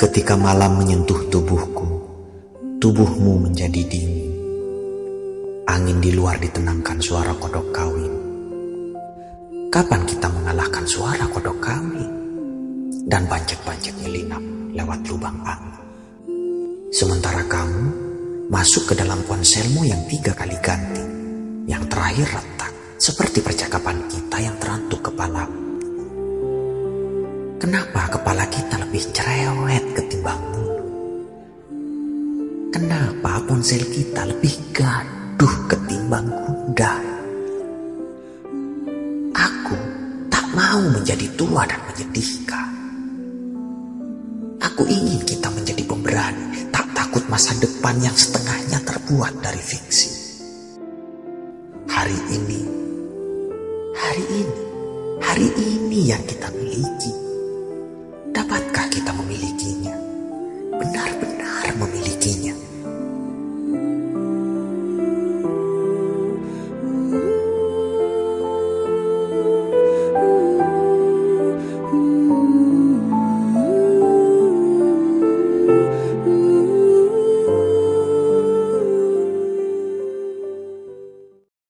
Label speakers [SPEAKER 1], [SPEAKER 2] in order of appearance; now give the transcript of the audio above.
[SPEAKER 1] Ketika malam menyentuh tubuhku, tubuhmu menjadi dingin. Angin di luar ditenangkan suara kodok kawin. Kapan kita mengalahkan suara kodok kawin? Dan bancek-bancek nyelinap lewat lubang angin. Sementara kamu masuk ke dalam ponselmu yang tiga kali ganti. Yang terakhir retak, seperti percakapan kita yang terantuk kepalamu. Kenapa kepala kita lebih cerewet ponsel kita lebih gaduh ketimbang kuda? Aku tak mau menjadi tua dan menyedihkan. Aku ingin kita menjadi pemberani, tak takut masa depan yang setengahnya terbuat dari fiksi. Hari ini, hari ini, hari ini yang kita miliki. Dapatkah kita memilikinya? Benar-benar